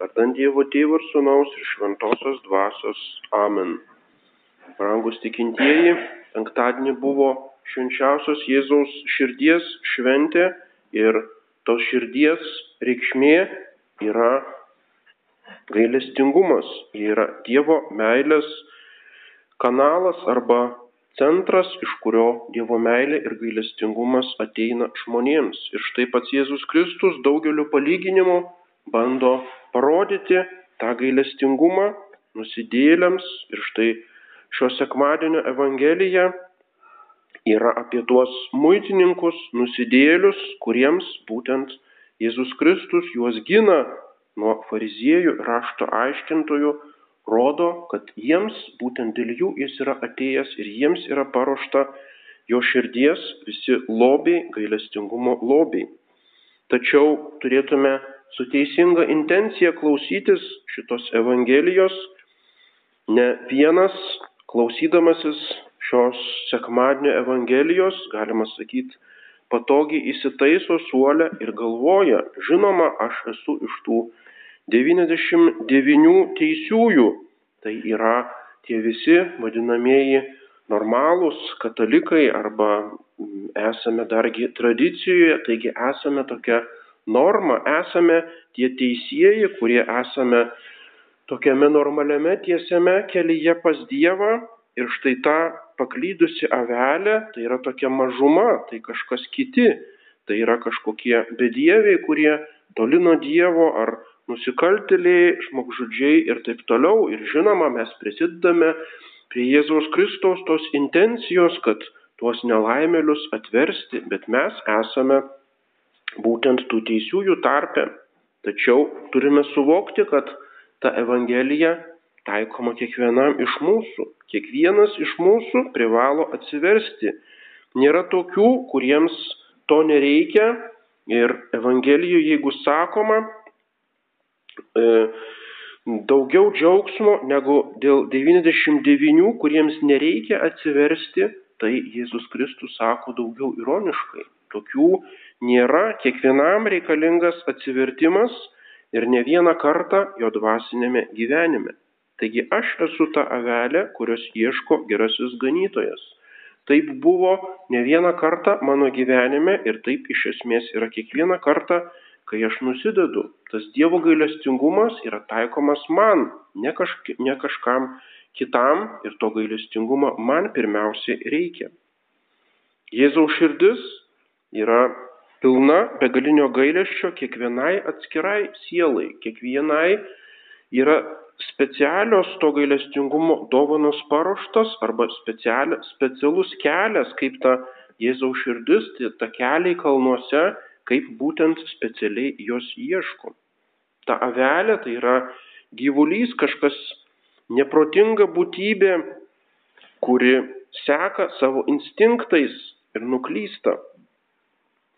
Vardant Dievo Tėvo ir Sūnaus ir Šventosios Dvasios. Amen. Brangus tikintieji, penktadienį buvo švenčiausios Jėzaus širdies šventė ir tos širdies reikšmė yra gailestingumas. Jie yra Dievo meilės kanalas arba centras, iš kurio Dievo meilė ir gailestingumas ateina žmonėms. Ir štai pats Jėzus Kristus daugeliu palyginimų bando parodyti tą gailestingumą nusidėlėms. Ir štai šio sekmadienio Evangelija yra apie tuos muitininkus, nusidėlius, kuriems būtent Jėzus Kristus juos gina nuo fariziejų rašto aiškintojų, rodo, kad jiems būtent dėl jų jis yra atėjęs ir jiems yra paruošta jo širdies visi lobiai, gailestingumo lobiai. Tačiau turėtume su teisinga intencija klausytis šitos Evangelijos, ne vienas klausydamasis šios sekmadienio Evangelijos, galima sakyti, patogiai įsitaiso suolę ir galvoja, žinoma, aš esu iš tų 99 teisiųjų, tai yra tie visi vadinamieji normalūs katalikai arba esame dargi tradicijoje, taigi esame tokia norma, esame tie teisėjai, kurie esame tokiame normaliame tiesiame kelyje pas Dievą ir štai ta paklydusi avelė, tai yra tokia mažuma, tai kažkas kiti, tai yra kažkokie bedieviai, kurie toli nuo Dievo ar nusikaltėliai, žmogžudžiai ir taip toliau. Ir žinoma, mes prisidedame prie Jėzaus Kristaus tos intencijos, kad tuos nelaimėlius atversti, bet mes esame būtent tų teisiųjų tarpe. Tačiau turime suvokti, kad ta Evangelija taikoma kiekvienam iš mūsų. Kiekvienas iš mūsų privalo atsiversti. Nėra tokių, kuriems to nereikia. Ir Evangelijoje, jeigu sakoma, e, daugiau džiaugsmo negu dėl 99, kuriems nereikia atsiversti, tai Jėzus Kristus sako daugiau ironiškai. Tokių nėra, kiekvienam reikalingas atsivertimas ir ne vieną kartą jo dvasinėme gyvenime. Taigi aš esu ta avelė, kurios ieško gerasis ganytojas. Taip buvo ne vieną kartą mano gyvenime ir taip iš esmės yra kiekvieną kartą, kai aš nusidedu. Tas Dievo gailestingumas yra taikomas man, ne, kažk ne kažkam kitam ir to gailestingumo man pirmiausiai reikia. Jėzaus širdis yra pilna begalinio gailesčio kiekvienai atskirai sielai, kiekvienai yra specialios to gailestingumo dovanos paruoštos arba speciali, specialus kelias, kaip ta Jėzaus širdis, tai ta keliai kalnuose, kaip būtent specialiai jos ieško. Ta avelė tai yra gyvulys, kažkas neprotinga būtybė, kuri seka savo instinktais ir nuklysta.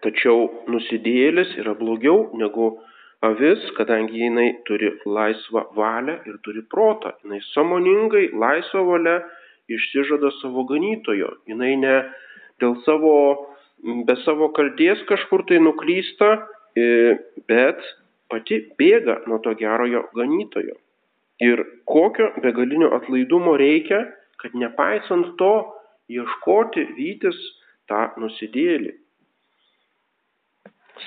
Tačiau nusidėjėlis yra blogiau negu avis, kadangi jinai turi laisvą valią ir turi protą. Jinai samoningai, laisvą valią išsižada savo ganytojo. Jinai ne dėl savo, be savo kalties kažkur tai nuklysta, e, bet pati bėga nuo to gerojo ganytojo. Ir kokio begalinio atlaidumo reikia, kad nepaisant to ieškoti vytis tą nusidėlį.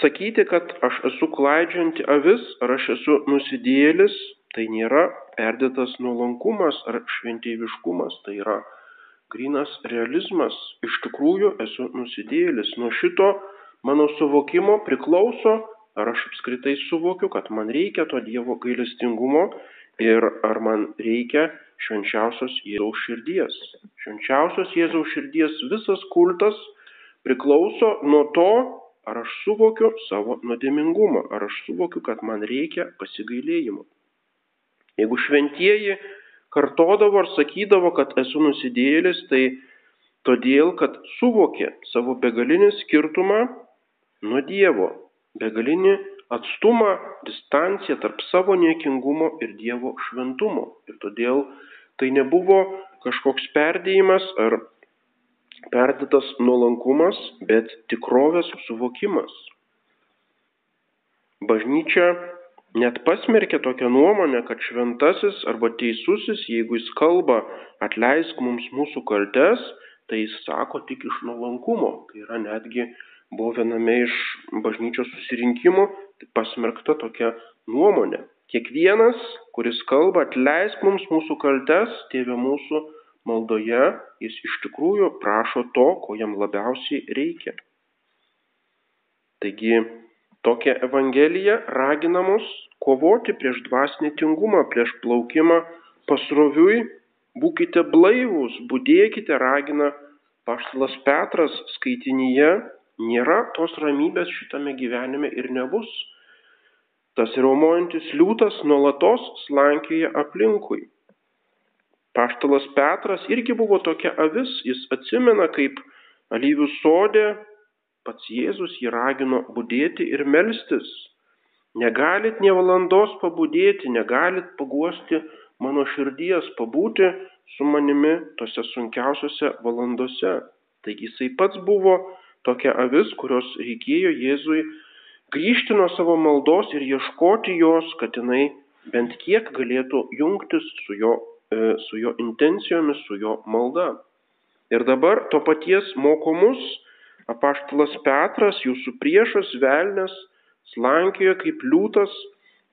Sakyti, kad aš esu klaidžianti avis ar aš esu nusidėlis, tai nėra perdėtas nuolankumas ar šventėjiškumas, tai yra grinas realizmas. Iš tikrųjų esu nusidėlis. Nuo šito mano suvokimo priklauso, ar aš apskritai suvokiu, kad man reikia to Dievo gailestingumo ir ar man reikia švenčiausios Jėzaus širdies. Švenčiausios Jėzaus širdies visas kultas priklauso nuo to, Ar aš suvokiu savo nuodėmingumą, ar aš suvokiu, kad man reikia pasigailėjimo. Jeigu šventieji kartodavo ar sakydavo, kad esu nusidėjėlis, tai todėl, kad suvokė savo begalinį skirtumą nuo Dievo, begalinį atstumą, distanciją tarp savo niekingumo ir Dievo šventumo. Ir todėl tai nebuvo kažkoks perdėjimas ar perdėtas nuolankumas, bet tikrovės suvokimas. Bažnyčia net pasmerkė tokią nuomonę, kad šventasis arba teisusis, jeigu jis kalba atleisk mums mūsų kaltes, tai jis sako tik iš nuolankumo. Tai yra netgi buvo viename iš bažnyčios susirinkimų pasmerkta tokia nuomonė. Kiekvienas, kuris kalba atleisk mums mūsų kaltes, tėvė mūsų maldoje, jis iš tikrųjų prašo to, ko jam labiausiai reikia. Taigi tokia evangelija ragina mus kovoti prieš dvasinį tingumą, prieš plaukimą pasroviui, būkite blaivūs, būdėkite, ragina paštalas Petras skaitinyje, nėra tos ramybės šitame gyvenime ir nebus. Tas raumojantis liūtas nuolatos slankioja aplinkui. Paštalas Petras irgi buvo tokia avis, jis atsimena, kaip alyvių sodė pats Jėzus jį ragino būdėti ir melstis. Negalit nie valandos pabudėti, negalit paguosti mano širdies, pabūti su manimi tose sunkiausiose valandose. Taigi jisai pats buvo tokia avis, kurios reikėjo Jėzui grįžti nuo savo maldos ir ieškoti jos, kad jinai bent kiek galėtų jungtis su jo, su jo intencijomis, su jo malda. Ir dabar to paties mokomus apaštalas Petras, jūsų priešas velnės, slankioja kaip liūtas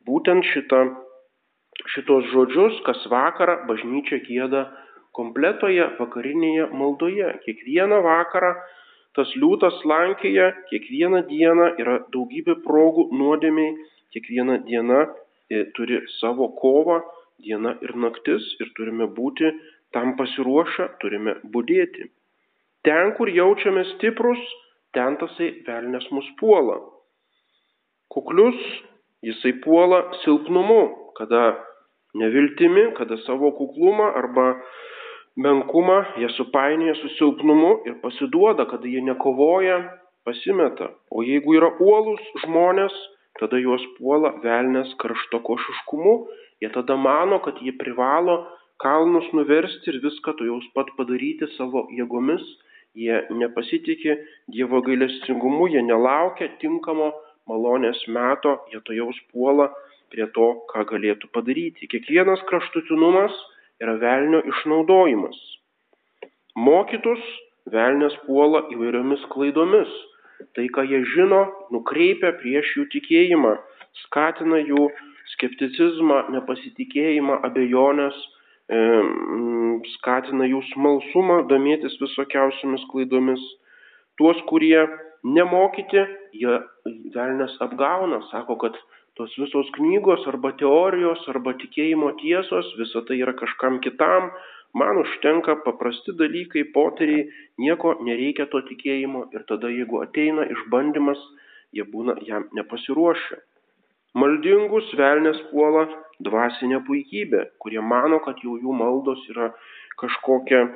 būtent šitą, šitos žodžius, kas vakarą bažnyčia gėda kompletoje vakarinėje maldoje. Kiekvieną vakarą tas liūtas slankioja, kiekvieną dieną yra daugybė progų nuodėmiai, kiekviena diena e, turi savo kovą, diena ir naktis ir turime būti tam pasiruošę, turime būdėti. Ten, kur jaučiame stiprus, ten tasai velnės mus puola kuklius, jisai puola silpnumu, kada neviltimi, kada savo kuklumą arba menkumą jie supainioja su silpnumu ir pasiduoda, kada jie nekovoja, pasimeta. O jeigu yra uolus žmonės, tada juos puola velnės karštokošiškumu, jie tada mano, kad jie privalo kalnus nuversti ir viską tu jaus pat padaryti savo jėgomis, jie nepasitikė Dievo gailestingumu, jie nelaukia tinkamo malonės meto jie to jaus puola prie to, ką galėtų padaryti. Kiekvienas kraštutinumas yra velnio išnaudojimas. Mokytus velnės puola įvairiomis klaidomis. Tai, ką jie žino, nukreipia prieš jų tikėjimą, skatina jų skepticizmą, nepasitikėjimą, abejonės, e, skatina jų smalsumą domėtis visokiausiamis klaidomis. Tuos, kurie nemokyti, jie velnės apgauna, sako, kad tos visos knygos arba teorijos arba tikėjimo tiesos, visa tai yra kažkam kitam, man užtenka paprasti dalykai, poteriai, nieko nereikia to tikėjimo ir tada jeigu ateina išbandymas, jie būna jam nepasiruošę. Maldingus velnės puola dvasinė puikybė, kurie mano, kad jau jų maldos yra kažkokia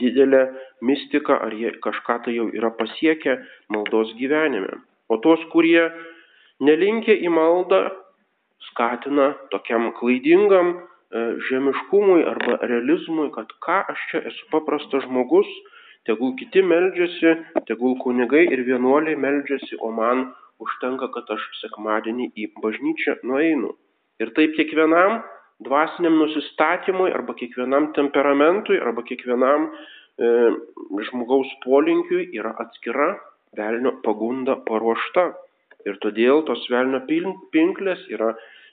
didelė mistika, ar jie kažką tai jau yra pasiekę maldos gyvenime. O tos, kurie nelinkia į maldą, skatina tokiam klaidingam žemiškumui arba realizmui, kad ką aš čia esu paprastas žmogus, tegul kiti meldžiasi, tegul kunigai ir vienuoliai meldžiasi, o man užtenka, kad aš sekmadienį į bažnyčią nueinu. Ir taip kiekvienam dvasiniam nusistatymui arba kiekvienam temperamentui arba kiekvienam e, žmogaus polinkiui yra atskira velnio pagunda paruošta. Ir todėl tos velnio pinklės yra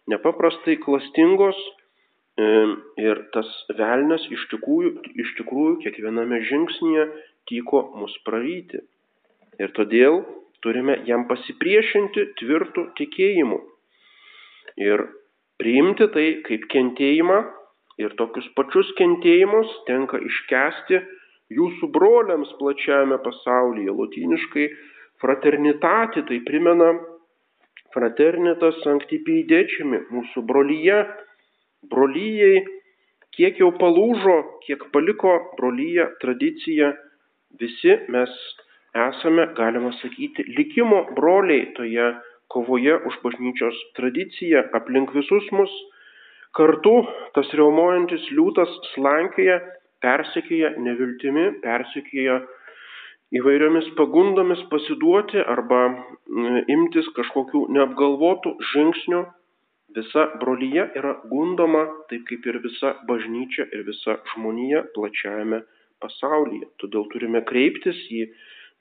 nepaprastai klastingos e, ir tas velnas iš tikrųjų, iš tikrųjų kiekviename žingsnyje tyko mus praryti. Ir todėl turime jam pasipriešinti tvirtų tikėjimu. Ir priimti tai kaip kentėjimą ir tokius pačius kentėjimus tenka iškesti jūsų broliams plačiame pasaulyje. Lotyniškai fraternitati tai primena fraternitas sanctipeidečiami, mūsų brolyje, brolyjei, kiek jau palūžo, kiek paliko brolyje tradicija, visi mes esame, galima sakyti, likimo broliai toje kovoje už bažnyčios tradiciją aplink visus mus. Kartu tas reumojantis liūtas slankėja, persekėja neviltimi, persekėja įvairiomis pagundomis pasiduoti arba imtis kažkokių neapgalvotų žingsnių, Visa brolyje yra gundoma, taip kaip ir visa bažnyčia ir visa žmonija plačiajame pasaulyje. Todėl turime kreiptis į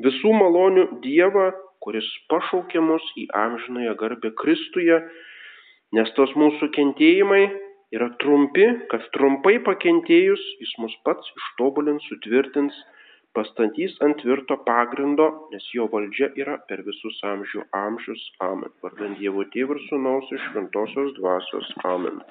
visų malonių Dievą, kuris pašaukė mus į amžinąją garbę Kristuje, nes tos mūsų kentėjimai yra trumpi, kad trumpai pakentėjus jis mus pats ištobulins, sutvirtins, pastatys ant tvirto pagrindo, nes jo valdžia yra per visus amžių amžius. Amen. Vardant Dievo Tėvų ir Sūnaus iš Šventosios Dvasios. Amen.